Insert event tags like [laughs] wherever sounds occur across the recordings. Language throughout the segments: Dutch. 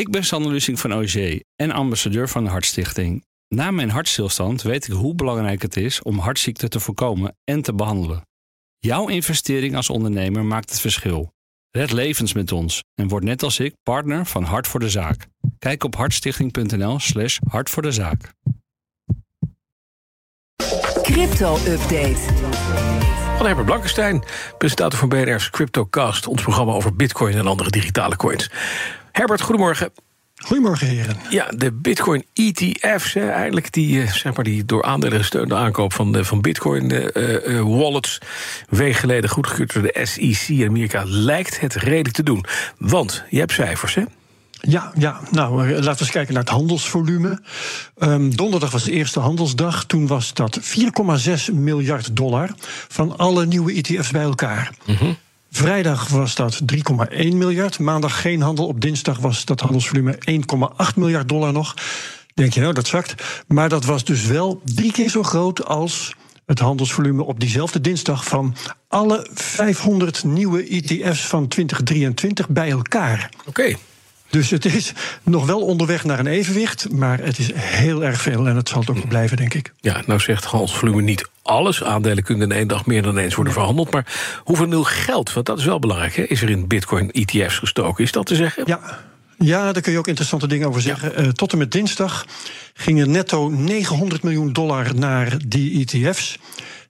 Ik ben Sander Lussing van OG en ambassadeur van de Hartstichting. Na mijn hartstilstand weet ik hoe belangrijk het is om hartziekten te voorkomen en te behandelen. Jouw investering als ondernemer maakt het verschil. Red levens met ons en word net als ik partner van Hart voor de Zaak. Kijk op hartstichting.nl/slash hart voor de zaak. Crypto-update. Van Herbert Blankenstein, presentator van BNR's CryptoCast, ons programma over Bitcoin en andere digitale coins. Herbert, goedemorgen. Goedemorgen, heren. Ja, de Bitcoin ETF's, hè, eigenlijk die, eh, zeg maar die door aandelen gesteunde aankoop van, de, van Bitcoin eh, eh, wallets, week geleden goedgekeurd door de SEC in Amerika, lijkt het redelijk te doen. Want je hebt cijfers, hè? Ja, ja, nou laten we eens kijken naar het handelsvolume. Um, donderdag was de eerste handelsdag. Toen was dat 4,6 miljard dollar van alle nieuwe ETF's bij elkaar. Mm Vrijdag was dat 3,1 miljard. Maandag geen handel. Op dinsdag was dat handelsvolume 1,8 miljard dollar nog. Denk je nou, dat zakt. Maar dat was dus wel drie keer zo groot als het handelsvolume op diezelfde dinsdag van alle 500 nieuwe ETF's van 2023 bij elkaar. Oké. Dus het is nog wel onderweg naar een evenwicht, maar het is heel erg veel en het zal het ook blijven, denk ik. Ja, nou zegt Hans Volume niet alles. Aandelen kunnen in één dag meer dan eens worden verhandeld. Maar hoeveel nul geld, want dat is wel belangrijk, hè, is er in Bitcoin-ETF's gestoken? Is dat te zeggen? Ja. Ja, daar kun je ook interessante dingen over zeggen. Uh, tot en met dinsdag gingen netto 900 miljoen dollar naar die ETF's.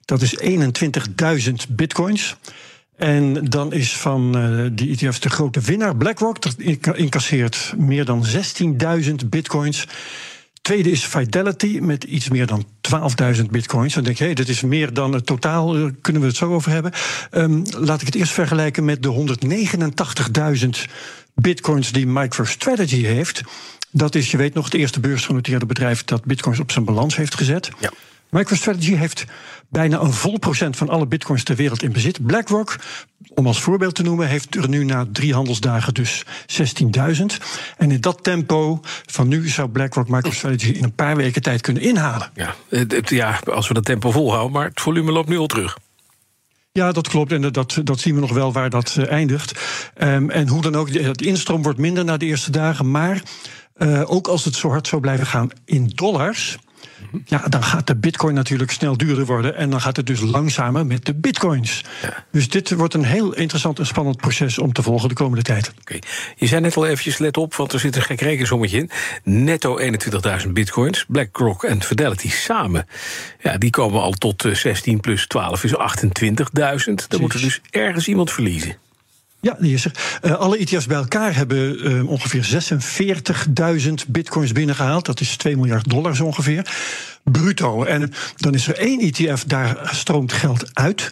Dat is 21.000 bitcoins. En dan is van uh, die ETF's de grote winnaar BlackRock. Dat incasseert meer dan 16.000 bitcoins. Tweede is Fidelity met iets meer dan 12.000 bitcoins. Dan denk je, hey, dit is meer dan het totaal, daar kunnen we het zo over hebben. Um, laat ik het eerst vergelijken met de 189.000 bitcoins die MicroStrategy heeft. Dat is, je weet nog, het eerste beursgenoteerde bedrijf dat bitcoins op zijn balans heeft gezet. Ja. MicroStrategy heeft bijna een vol procent van alle bitcoins ter wereld in bezit. BlackRock, om als voorbeeld te noemen, heeft er nu na drie handelsdagen dus 16.000. En in dat tempo van nu zou BlackRock MicroStrategy in een paar weken tijd kunnen inhalen. Ja, ja als we dat tempo volhouden, maar het volume loopt nu al terug. Ja, dat klopt. En dat, dat zien we nog wel waar dat uh, eindigt. Um, en hoe dan ook, het instroom wordt minder na de eerste dagen. Maar uh, ook als het zo hard zou blijven gaan in dollars ja, dan gaat de bitcoin natuurlijk snel duurder worden. En dan gaat het dus langzamer met de bitcoins. Ja. Dus dit wordt een heel interessant en spannend proces om te volgen de komende tijd. Oké, Je zei net al eventjes, let op, want er zit een gek rekensommetje in. Netto 21.000 bitcoins, BlackRock en Fidelity samen. Ja, die komen al tot 16 eh, plus 12 is 28.000. Dan moet er dus ergens iemand verliezen. Ja, die is er. Uh, alle ETF's bij elkaar hebben uh, ongeveer 46.000 bitcoins binnengehaald. Dat is 2 miljard dollars ongeveer. Bruto. En dan is er één ETF, daar stroomt geld uit.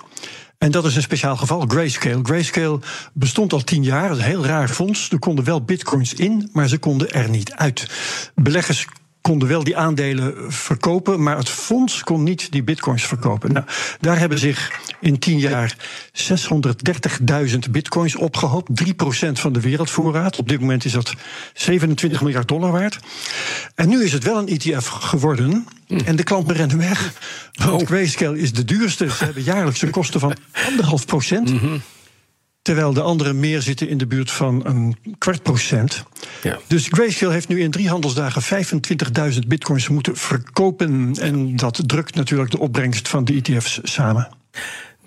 En dat is een speciaal geval, Grayscale. Grayscale bestond al tien jaar, is een heel raar fonds. Er konden wel bitcoins in, maar ze konden er niet uit. Beleggers konden wel die aandelen verkopen, maar het fonds kon niet die bitcoins verkopen. Nou, daar hebben zich in tien jaar 630.000 bitcoins opgehoopt, 3% van de wereldvoorraad. Op dit moment is dat 27 miljard dollar waard. En nu is het wel een ETF geworden. En de klanten rennen weg. Want oh. Grayscale is de duurste. Ze hebben jaarlijks een kosten van anderhalf procent. Terwijl de andere meer zitten in de buurt van een kwart procent. Ja. Dus Grayscale heeft nu in drie handelsdagen 25.000 bitcoins moeten verkopen. En dat drukt natuurlijk de opbrengst van de ETF's samen.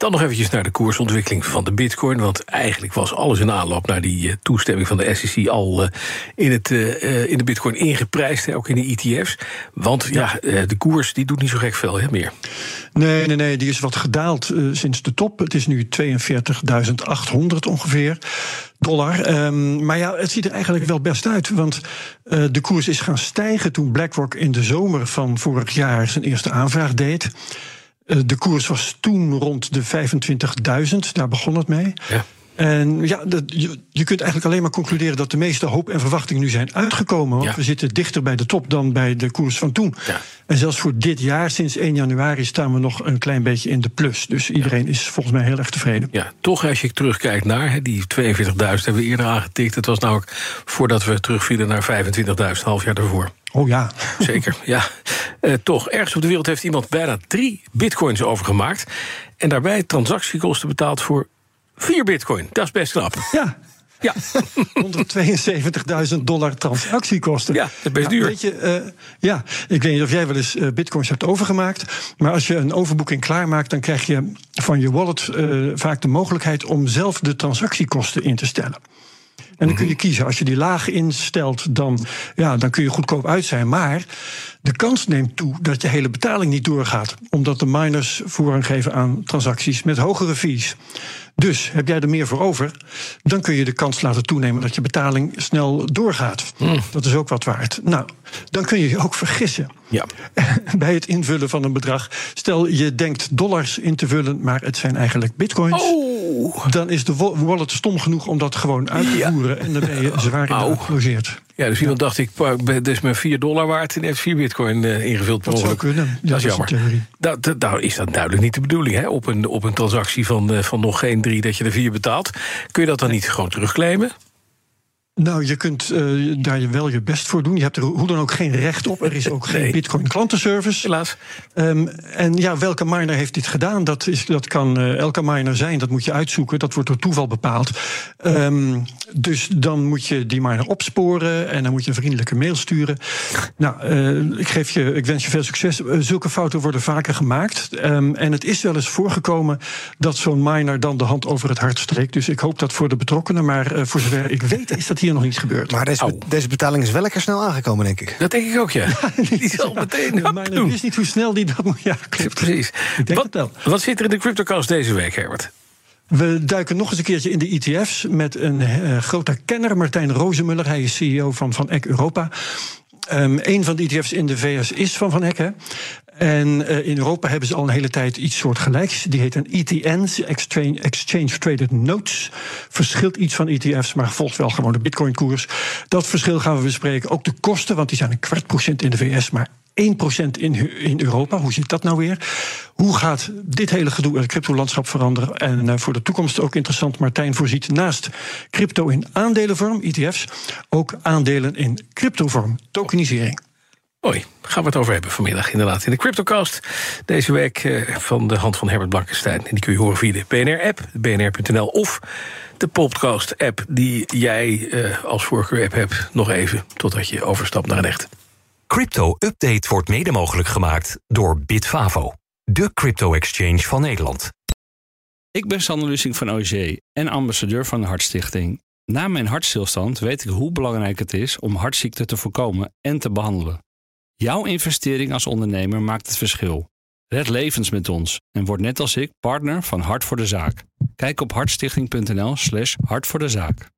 Dan nog eventjes naar de koersontwikkeling van de bitcoin. Want eigenlijk was alles in aanloop naar die uh, toestemming van de SEC... al uh, in, het, uh, in de bitcoin ingeprijsd, ook in de ETF's. Want ja, de koers die doet niet zo gek veel hè, meer. Nee, nee, nee, die is wat gedaald sinds de top. Het is nu 42.800 ongeveer dollar. Um, maar ja, het ziet er eigenlijk wel best uit. Want de koers is gaan stijgen toen BlackRock in de zomer van vorig jaar zijn eerste aanvraag deed. Eh, de koers was toen rond de 25.000, daar begon het mee. Ja. En ja, dat, je, je, kunt eigenlijk alleen maar concluderen dat de meeste hoop en verwachting nu zijn uitgekomen. Want we zitten dichter bij de top dan bij de koers van toen. Ja. En zelfs voor dit jaar, sinds 1 januari, staan we nog een klein beetje in de plus. Dus iedereen is volgens mij heel erg tevreden. Ja, toch als je terugkijkt naar die 42.000 hebben we eerder aangetikt. Het was namelijk voordat we terugvielen naar 25.000, half jaar daarvoor. Oh ja. Zeker, ja. [laughs] Uh, toch, ergens op de wereld heeft iemand bijna drie bitcoins overgemaakt. En daarbij transactiekosten betaald voor vier bitcoin. Dat is best knap. Ja, Ja. 172.000 dollar transactiekosten. Ja, dat is best duur. Weet je, uh, ja, ik weet niet of jij wel eens uh, bitcoins hebt overgemaakt. Maar als je een overboeking klaarmaakt, dan krijg je van je wallet uh, vaak de mogelijkheid om zelf de transactiekosten in te stellen. En dan kun je kiezen. Als je die laag instelt, dan, ja, dan kun je goedkoop uit zijn. Maar de kans neemt toe dat je hele betaling niet doorgaat. Omdat de miners voorrang geven aan transacties met hogere fees. Dus heb jij er meer voor over, dan kun je de kans laten toenemen dat je betaling snel doorgaat. Mm. Dat is ook wat waard. Nou, dan kun je je ook vergissen. Ja. [laughs] Bij het invullen van een bedrag. Stel je denkt dollars in te vullen, maar het zijn eigenlijk bitcoins. Oh. Dan is de wallet stom genoeg om dat gewoon uit te voeren. En dan ben je [laughs] zwaar in gelogeerd. Ja, dus iemand dacht, ik dit is mijn 4 dollar waard en heeft 4 bitcoin uh, ingevuld. Dat zou kunnen. dat is jammer. Nou is dat duidelijk niet de bedoeling. Hè? Op, een, op een transactie van, uh, van nog geen 3 dat je er 4 betaalt. Kun je dat dan niet gewoon terugclaimen? Nou, je kunt uh, daar wel je best voor doen. Je hebt er hoe dan ook geen recht op. Er is ook nee. geen Bitcoin klantenservice. Helaas. Um, en ja, welke miner heeft dit gedaan? Dat, is, dat kan uh, elke miner zijn. Dat moet je uitzoeken. Dat wordt door toeval bepaald. Um, dus dan moet je die miner opsporen. En dan moet je een vriendelijke mail sturen. nou, uh, ik, geef je, ik wens je veel succes. zulke fouten worden vaker gemaakt. Um, en het is wel eens voorgekomen dat zo'n miner dan de hand over het hart streekt. Dus ik hoop dat voor de betrokkenen. Maar voor zover ik weet, is dat hier nog niet gebeurd. Maar deze, deze betaling is wel lekker snel aangekomen, denk ik. Dat denk ik ook, ja. [laughs] die zal meteen ja, maar doen. wist niet hoe snel die dat moet... Ja, klopt. Precies. Wat, wat zit er in de CryptoCast deze week, Herbert? We duiken nog eens een keertje in de ETF's met een uh, grote kenner, Martijn Rozemuller. Hij is CEO van Van Eck Europa. Um, een van de ETF's in de VS is van Van Eck. En uh, in Europa hebben ze al een hele tijd iets soortgelijks. Die heet een ETN's, Exchange, Traded Notes. Verschilt iets van ETF's, maar volgt wel gewoon de Bitcoin-koers. Dat verschil gaan we bespreken. Ook de kosten, want die zijn een kwart procent in de VS, maar 1% in, in Europa. Hoe zit dat nou weer? Hoe gaat dit hele gedoe het cryptolandschap veranderen? En uh, voor de toekomst ook interessant. Martijn voorziet naast crypto in aandelenvorm, ETF's, ook aandelen in cryptovorm, tokenisering. Mooi, gaan we het over hebben vanmiddag inderdaad in de CryptoCast. Deze week uh, van de hand van Herbert Blankenstein. En die kun je horen via de BNR-app, bnr.nl... of de podcast-app die jij uh, als voorkeur-app hebt. Nog even, totdat je overstapt naar een echte. Crypto Update wordt mede mogelijk gemaakt door Bitfavo, de crypto-exchange van Nederland. Ik ben Sander Lusing van OG en ambassadeur van de Hartstichting. Na mijn hartstilstand weet ik hoe belangrijk het is om hartziekten te voorkomen en te behandelen. Jouw investering als ondernemer maakt het verschil. Red levens met ons en word net als ik partner van Hart voor de Zaak. Kijk op hartstichting.nl/slash hart voor de zaak.